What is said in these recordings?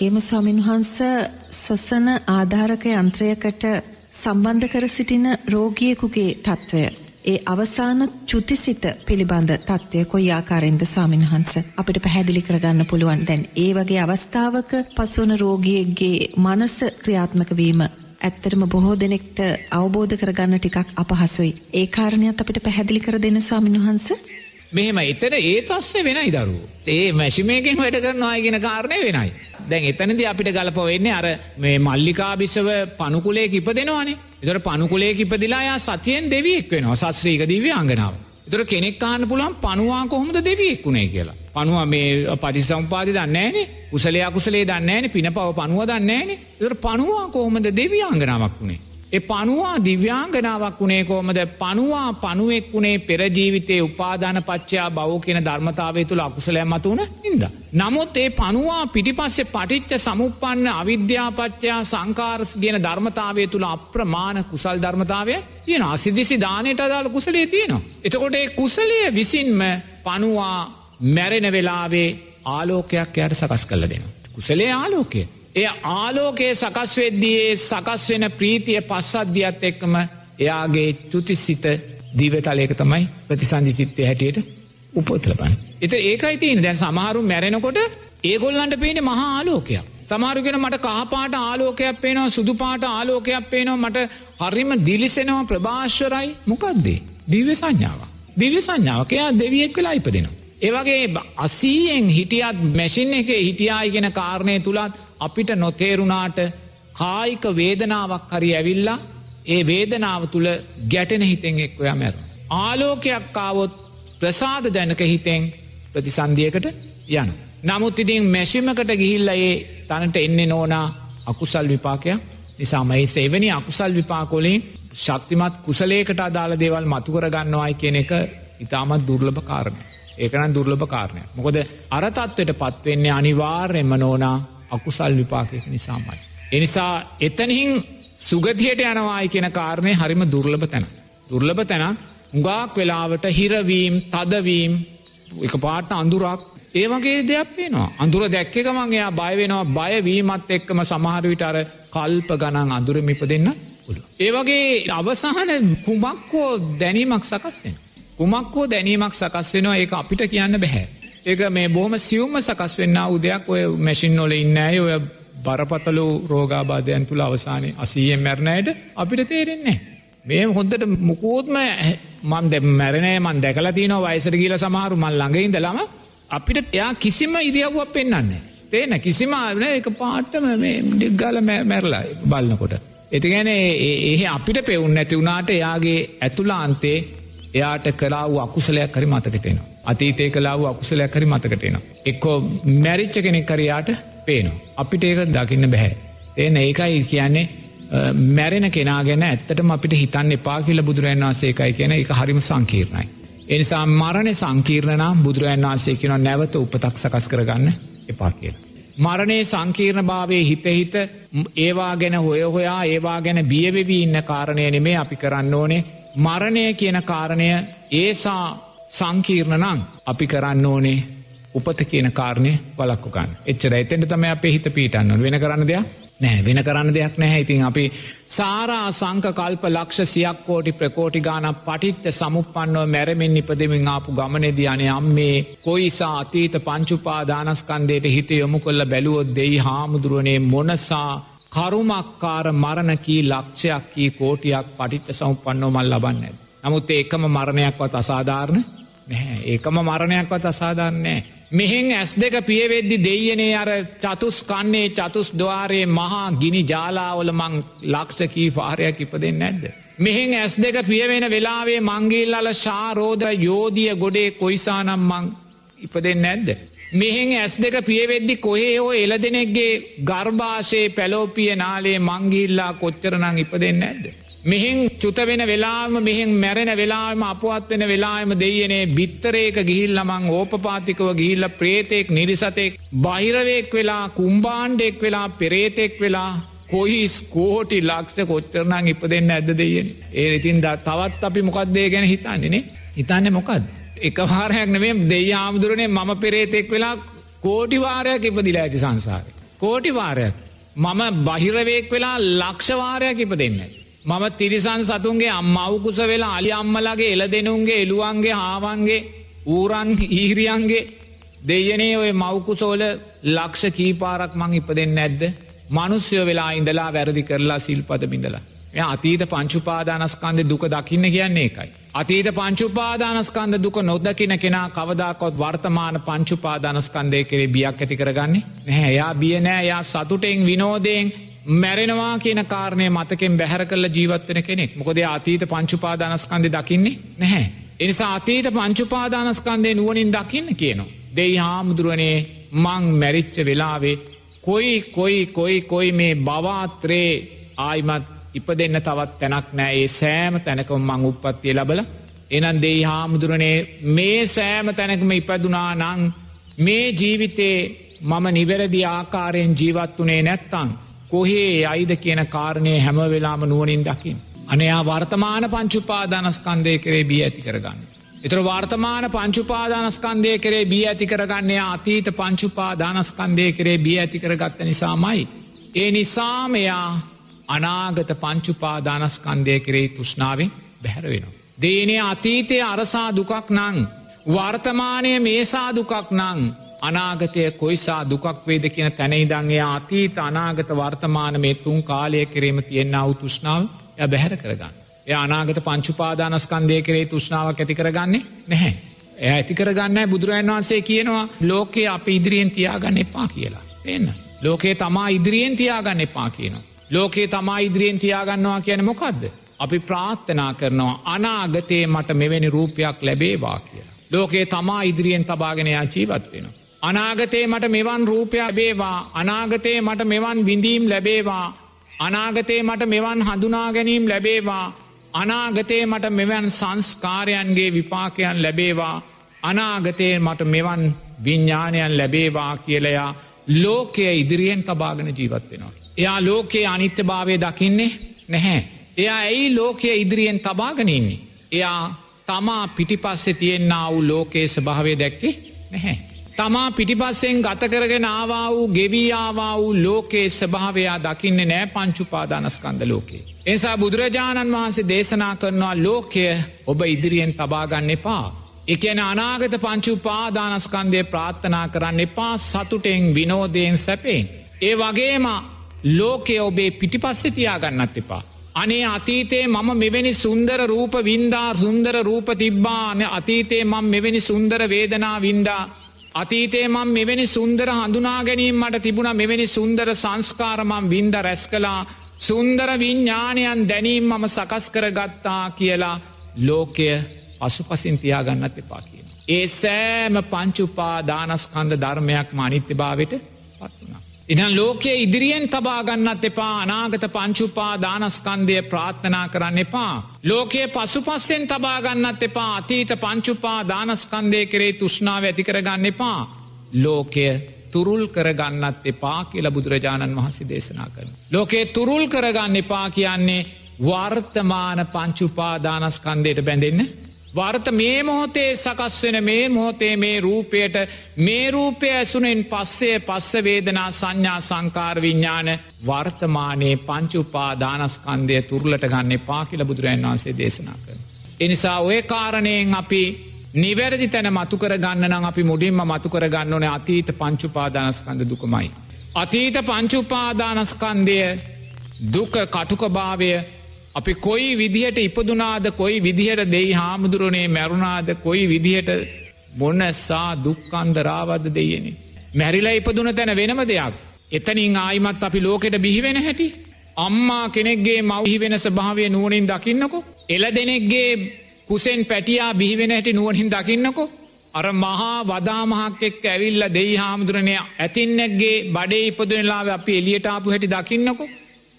වගේම ස්වාමින් වහන්ස ස්වසන ආධාරක යන්ත්‍රයකට සම්බන්ධ කර සිටින රෝගියෙකුගේ තත්ත්වය. ඒ අවසාන චුතිසිත පිළිබඳ තත්ත්වය කොයි ආකාරයෙන්ද ස්වාමින් වහන්ස අපිට පැහැදිලි කරගන්න පුළුවන් දැන් ඒ වගේ අවස්ථාවක පසුවන රෝගියෙක්ගේ මනස ක්‍රියාත්මක වීම ඇත්තටම බොහෝ දෙනෙක්ට අවබෝධ කරගන්න ටිකක් අපහසුයි. ඒ කාරණයක් අපිට පැහැදිලි කර දෙන්න ස්වාමින් වහන්සේ. මෙහෙම එතන ඒ තස්සේ වෙනයි දරු. ඒ මැශිමයකෙන් වැඩ කරනවා ගෙන කාරණය වෙනයි. දැන් එතනද අපිට ගලප වෙන්නේ අර මේ මල්ලිකා බිස්සව පනුකුලේ කිප දෙනවානේ එතට පනුකුලේ කිපදිලා යා සතියෙන් දෙවියෙක් වෙනවා සස්්‍රීක දිව්‍ය අංගනාව. එතර කෙනෙක් කාන්න පුළුවන් පනවා කොහොමද දෙවියෙක් වුණේ කියලා. පනුව මේ පටිසම්පාති දන්නේනේ උසලයා කුසලේ දන්නේන පින පව පනුව දන්නේනේ එතට පනවා කොහොමද දෙවිය අංගනාවක් වුණේ. ඒ පනවා දිව්‍යාංගනාවක් වුණේ කෝමද පනවා පනුවෙක් වුණේ පෙරජීවිතයේ උපාධන පච්චයා බව කියෙන ධර්මතාවය තුළ අකුසලෑ මතුවන ඉද. නමුත් ඒ පනවා පිටිපස්සේ පටිච්ච සමුපන්න අවිද්‍යාපච්චයා සංකාරස් කියන ධර්මතාවය තුළ අප්‍රමාණ කුසල් ධර්මතාවය තියෙන අසිදිසි දානයට අදාළ කුසලේ තියෙනවා. එතකොට ඒ කුසලය විසින්ම පනවා මැරෙන වෙලාවේ ආලෝකයක් යට සකස් කල දෙෙන. කුසලේ ආලෝකය. එය ආලෝකයේ සකස් වෙද්දියේ සකස් වෙන ප්‍රීතිය පස්සද්ධියත් එක්කම එයාගේ චුතිසිත දීවතලයක තමයි ප්‍රතිසන්ධි චිත්තය හැටියට උපොත්ලබන්. එත ඒකයි තියන දැන් සමහරු මැරෙනකොට ඒගොල්ලන්ට පේන මහා ආලෝකයක්. සමාරුගෙන මට කහපාට ආලෝකයක් පේනවා සුදුපාට ආලෝකයක් පේනවා මට හරිම දිලිසෙනවා ප්‍රභාශ්වරයි මොකක්දේ. දිව්‍ය සංඥාව. දිව්‍ය සංඥාවකයා දෙවියෙක් වෙලා ඉපදිනවා. ඒවගේ අසීයෙන් හිටියත් මැසින් එක හිටියායි ගෙන කාරණය තුළත් අපිට නොතේරුණාට කායික වේදනාවක් හරි ඇවිල්ලා ඒ වේදනාව තුළ ගැටෙන හිතෙන් එක්වයා මැර. ආලෝකයක් කාවොත් ප්‍රසාද ජනක හිතෙන් ප්‍රතිසන්දියකට යන. නමුත් ඉතින් මැශිමකට ගිහිල්ල ඒ තනට එන්නේ නෝනා අකුසල් විපාකයක් නිසාමයි සෙවැනි අකුසල් විපාකොලින් ශක්තිමත් කුසලේකට අදාළ දේවල් මතුකර ගන්නවායි කියන එක ඉතාමත් දුර්ලභ කාරණය. ඒකන දුර්ලභ කාරණය. මොකද අරතත්වට පත්වෙන්නේ අනිවාර්යෙන්ම නෝනා අකුසල් විපාකයක නිසාමයි. එනිසා එතනහින් සුගතියට යනවායි කියෙන කාරණය හරිම දුර්ලභ තැන. දුර්ලභ තැන උගාක් වෙලාවට හිරවීම් තදවීම් එක පාට අඳුරක් ඒවගේ දෙයක් පේනවා අඳුර දැක්කමන් එයා බයවෙනවා බයවීමත් එක්කම සමහරවිට අර කල්ප ගණන් අඳුරමිප දෙන්න පුළුව. ඒවගේ අවසාහන කුමක්කෝ දැනීමක් සකස්වෙන. කුමක්කෝ දැනීමක් සකස් වෙනවා ඒ අපිට කියන්න බැහැ. ඒක මේ බොහම සියුම්ම සකස් වෙන්න උදයක් ඔය මැසින් නොල ඉන්නෑ ඔය බරපතලු රෝගාබාධයන් තුළ අවසානය අසීයෙන් මැරණයට අපිට තේරෙන්නේ. මේ හොද්දට මුකූත්ම මන් දෙ මැරණය මන් දැකලා තියන වයිසර කියල සමහරු මල් ළඟයින්ද ලම අපිට එයා කිසිම ඉරියව්වක් පෙන්න්නන්නේ. තේන කිසිම ආවන එක පාට්ටම ඩිග්ගල මැරලා බලන්නකොට. එතිගැන ඒ අපිට පෙවුන් නැති වුණාට එයාගේ ඇතුලාන්තේ එයාට කලාව අකුසලයක් හරි මතකටෙනවා. අතීතය කලාව අකුසලයක් හරි මතකටෙන. එක්කෝ මැරිච්ච කෙනෙක් කරයාට පේනවා. අපිට ඒක දකින්න බැහැ. එන ඒකයි කියන්නේ මැරෙන කෙනා ගැන ඇත්තටම අපිට හිතන්න එපා කියල බුදුරන් වන්සේකයි කියන එක හරිම සංකීර්ණයි. එනිසා මරණය සංකීර්ණනා බුදුරන් වන්සේ කියන නැවත උපතක් සකස් කරගන්න එපා කියල. මරණයේ සංකීර්ණ භාවය හිතහිත ඒවා ගැන හොය හොයා ඒවා ගැන බියවෙවී ඉන්න කාරණය නෙමේ අපි කරන්න ඕනේ මරණය කියන කාරණය ඒසා සංකීර්ණ නං අපි කරන්න ඕනේ උපත කියන කාරණය වලක්කුකන් එච්චර එතෙන්ට තම අපේ හිත පීටන්න වෙන කරන්න දෙයක් නෑ වෙන කරන්න දෙයක් නැහැ. ඉතින් අපි සාරා සංක කල්ප ලක්ෂ සියක් කෝටි ප්‍රකෝටි ගාන පටිත්ත සමුපන්නව මැරමින් නිපදමින් ආපු ගමනෙද යන අම්මේ කොයිසා අතීත පංචුපා දානස්කන්දයට හිත යොමු කොල්ල බැලුවොත් දෙයි හාමුදුරුවනේ මොනසා කරුමක්කාර මරණකී ලක්ෂයක් කී කෝටියක් පටිත්ත සමුපන්නෝ මල් ලබන්න. නමුත් ඒකම මරණයක්වත් අසාධාරණ නැහැ ඒකම මරණයක්වත් අසාධන්නෑ. මෙහෙන් ඇස් දෙක පියවෙද්දි දෙයනේ අර චතුස් කන්නේ චතුස් දවාරයේ මහා ගිනි ජාලාවල මං ලක්ෂකී පාරයක් ඉපදෙන් නැද්ද. මෙහෙන් ඇස් දෙක පියවෙන වෙලාවේ මංගේල් අල ශාරෝධ යෝධිය ගොඩේ කොයිසානම් මං ඉපදෙන් නැද්ද. මෙහෙන් ඇස් දෙක පියවෙද්දි කොහේ හෝ එල දෙනෙක්ගේ ගර්භාෂයේ පැලෝපිය නාලේ මංගිල්ලා කොච්චරනං ඉපදෙන් නැද්ද. මෙහෙන් චුත වෙන වෙලාම මෙහෙන් මැරෙන වෙලාම අපවත් වෙන වෙලාම දෙයනේ බිත්තරේක ගිහිල්ලමං ඕපපාතිකව ගිහිල්ල ප්‍රේතෙක් නිරිසතෙක් බහිරවෙක් වෙලා කුම්බාණ්ඩෙක් වෙලා පෙරේතෙක් වෙලා කොයිස් කෝටි ලක්ෂ කොච්චරනං ඉප දෙන්න ඇද දෙයන ඒ ඉතින් ද තවත් අපි මොකක්දේ ගැන හිතන්නේනේ හිතන්න මොකක්ද එක වාරයක් නෙවේ දෙය ආමුදුරනේ මම පෙරේතෙක් වෙලා කෝටිවාරයක් ඉපදිලා ඇති සංසාරය කෝටිවාරයක් මම බහිරවයෙක් වෙලා ලක්ෂවාරයක් ඉප දෙන්න. මම තිරිසන් සතුන්ගේ අම්මවකුස වෙලා අලි අම්මලගේ එල දෙනුන්ගේ එළුවන්ගේ හාවන්ගේ ඌරන් ඊහිරියන්ගේ දෙයනේ ඔය මවකුසෝල ලක්ෂ කීපාරක් මං ඉප දෙන්න ඇද්ද මනුස්්‍යය වෙලා ඉඳලා වැරදි කරලා සිල්පද බිඳලා. එය අතීත පංචුපාදානස්කන්ද දුක දකින්න කියන්නේ එකයි. අතීත පංචුපාදානස්කන්ද දුක නොදකින කෙනා කවදාකොත් වර්තමාන පංචුපාදානස්කන්දය කරේ බියක් ඇති කරගන්නේ නැහැ යා බිය නෑ යා සතුටෙන් විනෝදයෙන් මැරෙනවා කියන කාරණය මතකෙන් බැහැර කල ජීවත්වන කෙනෙක් මොකද අතීත පංචුපාදානස්කන්ද දකින්නේ නැහැ. එනිසා අතීත පංචුපාදානස්කන්දය නුවනින් දකින්න කියනවා. දෙයි හාමුදුරුවනේ මං මැරිච්ච වෙලාවේ කොයි කොයි කොයි කොයි මේ බවාත්‍රේ ආයිමත් ඉප දෙන්න තවත් තැනක් නෑ ඒ සෑම තැනකම මං උපත්තිය ලබල එනන් දෙයි හාමුදුරනේ මේ සෑම තැනකම ඉපදුනා නං මේ ජීවිතේ මම නිවැරදි ආකාරයෙන් ජීවත් වනේ නැත්තං කොහේ අයිද කියන කාරණය හැම වෙලාම නුවනින් දකිින්. අනයා වර්තමාන පංචුපාදානස්කන්දය කරේ බිය ඇති කරගන්න. එතර වර්තමාන පංචුපාදානස්කන්දය කරේ බිය ඇති කරගන්නේ අතීත පංචුපාදානස්කන්දය කරේ බිය ඇති කරගත්ත නිසාමයි. ඒ නිසාමයා අනාගත පංචුපාදානස්කන්දය කරේ තුෂ්නාවෙන් බැහැර වෙනවා. දේනේ අතීතය අරසා දුකක් නං වර්තමානය මේසා දුකක් නං අනාගතය කොයිසා දුකක් වේද කියන තැනයිදන්ගේ අතීත අනාගත වර්තමාන මේ තුන් කාලය කිරීම තියෙන්න්න වු තුෂ්නාව ය බැහැර කරගන්න. එය අනාගත පංචුපාදානස්කන්දය කරේ තුෂ්නාවක් ඇති කරගන්නේ නැහැ. එය ඇති කරගන්න බුදුරජන් වහන්සේ කියනවා ලෝකයේ අප ඉදිරියෙන් තියාගන්න එපා කියලා. එන්න. ලෝකයේ තමා ඉදිරියෙන් තියාගන්න එපා කියනවා. ලෝකයේ තමා ඉදිරියෙන් තියාගන්නවා කියන මොකක්ද. අපි ප්‍රාත්ථනා කරනවා අනාගතයේ මට මෙවැනි රූපයක් ලැබේවා කියලා. ලෝකයේ තමා ඉදිරියෙන් තබාගෙනයා ජීවත් වෙනවා. අනාගතයේ මට මෙවන් රූපයක් ලැබේවා අනාගතයේ මට මෙවන් විඳීම් ලැබේවා අනාගතයේ මට මෙවන් හඳුනා ගැනීම් ලැබේවා අනාගතයේ මට මෙවන් සංස්කාරයන්ගේ විපාකයන් ලැබේවා අනාගතයේ මට මෙවන් විඤ්ඥානයන් ලැබේවා කියලයා ලෝකය ඉදිරියෙන් තබාගෙන ජීවත් වෙනවා. එයා ලෝකයේ අනිත්‍ය භාවය දකින්නේ නැහැ. එයා ඇයි ලෝකය ඉදිරියෙන් තබාගෙනන්නේ. එයා තමා පිටිපස්සෙ තියෙන්න්න වූ ලෝකයේ ස්භාවය දැක්කේ නැහැ. තමා පිටිපස්සෙන් ගතකරගෙන ආවා වූ ගෙවීආවා වූ ලෝකයේ ස්භාවයා දකින්න නෑ පංචුපාදානස්කන්ද ලෝකේ. එසා බුදුරජාණන් වහන්සේ දේශනා කරනවා ලෝකය ඔබ ඉදිරියෙන් තබාගන්න එපා. එකන අනාගත පංචුපාදානස්කන්දය ප්‍රාත්ථනා කරන්න එපා සතුටෙන් විනෝදයෙන් සැපෙන්. ඒ වගේම ලෝකය ඔබේ පිටිපස්සෙ තියාගන්නත් එපා. අනේ අතීතේ මම මෙවැනි සුන්දර රූප වින්දා සුන්දර රූප තිබ්බාන අතීතේ මං මෙවැනි සුන්දර වේදනා වින්දා අතීතේ මං මෙවැනි සුන්දර හඳුනා ගැනීම මට තිබුණ මෙවැනි සුන්දර සංස්කාරමං වින්ද රැස් කලා සුන්දර විඤ්ඥානයන් දැනීම් මම සකස් කරගත්තා කියලා ලෝකය පසු පසින් තියාගන්නත් එපා කියන. ඒ සෑම පංචුපා දානස්කන්ද ධර්මයක් මානිත්‍ය භාවට පත්වනා. ඉදන් ලෝකයේ ඉදිරියෙන් තබාගන්නත් එපා අනාගත පංචුපා දානස්කන්දය ප්‍රාත්ථනා කරන්න එපා. ලෝකයේ පසු පස්සෙන් තබාගන්නත් එපා අතීත පංචුපා දානස්කන්දය කරේ තුෂ්නාව ඇතිකරගන්න එපා. ලෝකය තුරුල් කරගන්නත් එපා කියල බුදුරජාණන් වහන්සේ දේශනා කරන. ලෝකේ තුරුල් කරගන්න එපා කියන්නේ වර්තමාන පංචුපාදානස්කන්දයට බැඳෙන්න වර්ත මේ මොහොතේ සකස් වෙන මේ මොහොතේ මේ රූපයට මේ රූපය ඇසුනෙන් පස්සේ පස්සවේදනා සංඥා සංකාර විඤ්ඥාන වර්තමානයේ පංචුපා දානස්කන්දය තුරලට ගන්න පා කියල බුදුරන් වන්සේ දේශනා කර. එනිසා ඔය කාරණයෙන් අපි නිවැරදි තැන මතුකර ගන්න අපි මුඩින්ම මතුකර ගන්න ඕන අතීත පංචුපාදානස්කන්ද දුකමයි. අතීත පංචුපාදානස්කන්දය දුක කටුකභාවය අපි කොයි විදිහට ඉපදුනාද කොයි විදිහට දෙයි හාමුදුරුවනේ මැරුණාද කොයි විදිහට මොන්නසා දුක්කන්දරාවද දෙයනෙ. මැරිලා ඉපදුන තැන වෙනම දෙයක්. එතනින් ආයිමත් අපි ලෝකෙට බිහිවෙන හැටි. අම්මා කෙනෙක්ගේ මවහි වෙන ස්භාවය නුවනින් දකින්නකො. එල දෙනෙක්ගේ කුසෙන් පැටියා බිහිවෙන හැටි නුවනින් දකින්නකො. අර මහා වදාමහක් එක්ක ඇවිල්ල දෙයි හාමුදුරනය ඇතින්නෙක්ගේ බඩේ ඉපදනලාව අපි එලියටාපු හැටි දකින්නකො.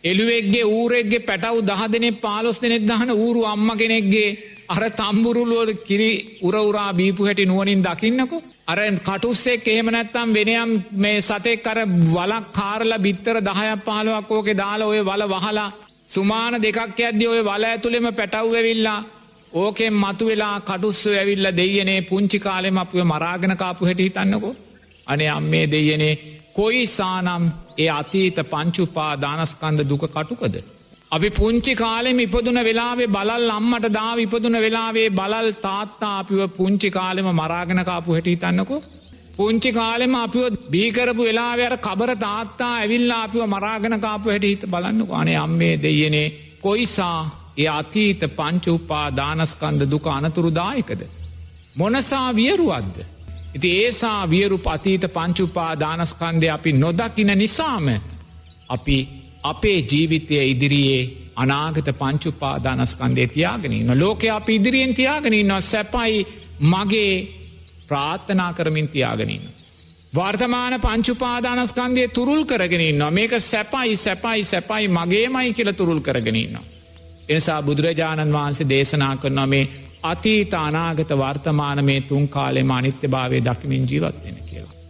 එළුවෙක්ගේ ඌරෙක්ගේ පැටව් දහ දෙනෙ පාලොස් දෙනෙත් දහන ඌරු අම්ම කෙනෙක්ගේ අර තම්බුරුල්ුවල කිරි උරවරා බීපු හැටි නුවනින් දකින්නකු. අර කටුස්සෙක් එහෙම නැත්තම් වෙනයම් මේ සතෙක් අර වලක් කාරල බිත්තර දහයක් පාලුවක් ඕකේ දාලා ඔය වල වහලා සුමාන දෙකක් ඇද්දි ඔය වල ඇතුළෙම පැටව් ඇවිල්ලා ඕකෙන් මතු වෙලා කටුස්සු ඇවිල්ල දෙයනේ පුංචි කාලෙම අපේ මරාගෙන කාපු හැටි හිතන්නකෝ. අනේ අම්මේ දෙයනේ කොයි සානම් ඒ අතීත පංචුපා දානස්කන්ද දුක කටුකද. අපි පුංචි කාලෙම ඉපදුන වෙලාවේ බලල් අම්මට දාව ඉපදුන වෙලාවේ බලල් තාත්තා අපිව පුංචි කාලෙම මරාගෙනකාපු හැට හිතන්නකෝ. පුංචි කාලෙම අපිව බීකරපු වෙලාවර කබර තාත්තා ඇවිල්ලා අපිව මරාගෙනකාපු හැට හිත බලන්නක අනේ අම්මේ දෙයනේ කොයිසා ඒ අතීත පංචුපා දානස්කන්ද දුක අනතුරුදායකද. මොනසා වියරුවද්ද. ඉති ඒසා වියරු පතීත පංචුපා දානස්කන්දය අපි නොදකින නිසාම අපි අපේ ජීවිතය ඉදිරියේ අනාගත පංචුපාදානස්කන්දේ තියාගෙනන්න ලෝක අප ඉදිරියෙන් තියාගෙනන්න සැපයි මගේ ප්‍රාත්ථනා කරමින් තියාගෙනන්න. වර්තමාන පංචුපාදානස්කන්දය තුරුල් කරගෙනන්න මේක සැපයි සැපයි සැපයි මගේමයි කියල තුරුල් කරගෙනන්න. එනිසා බුදුරජාණන් වහන්සේ දේශනා කරනවා මේ අතීත අනාගත වර්තමාන මේ තුන් කාලෙම අනිත්‍ය භාවය දකිමින් ජීවත්වෙන කියලා.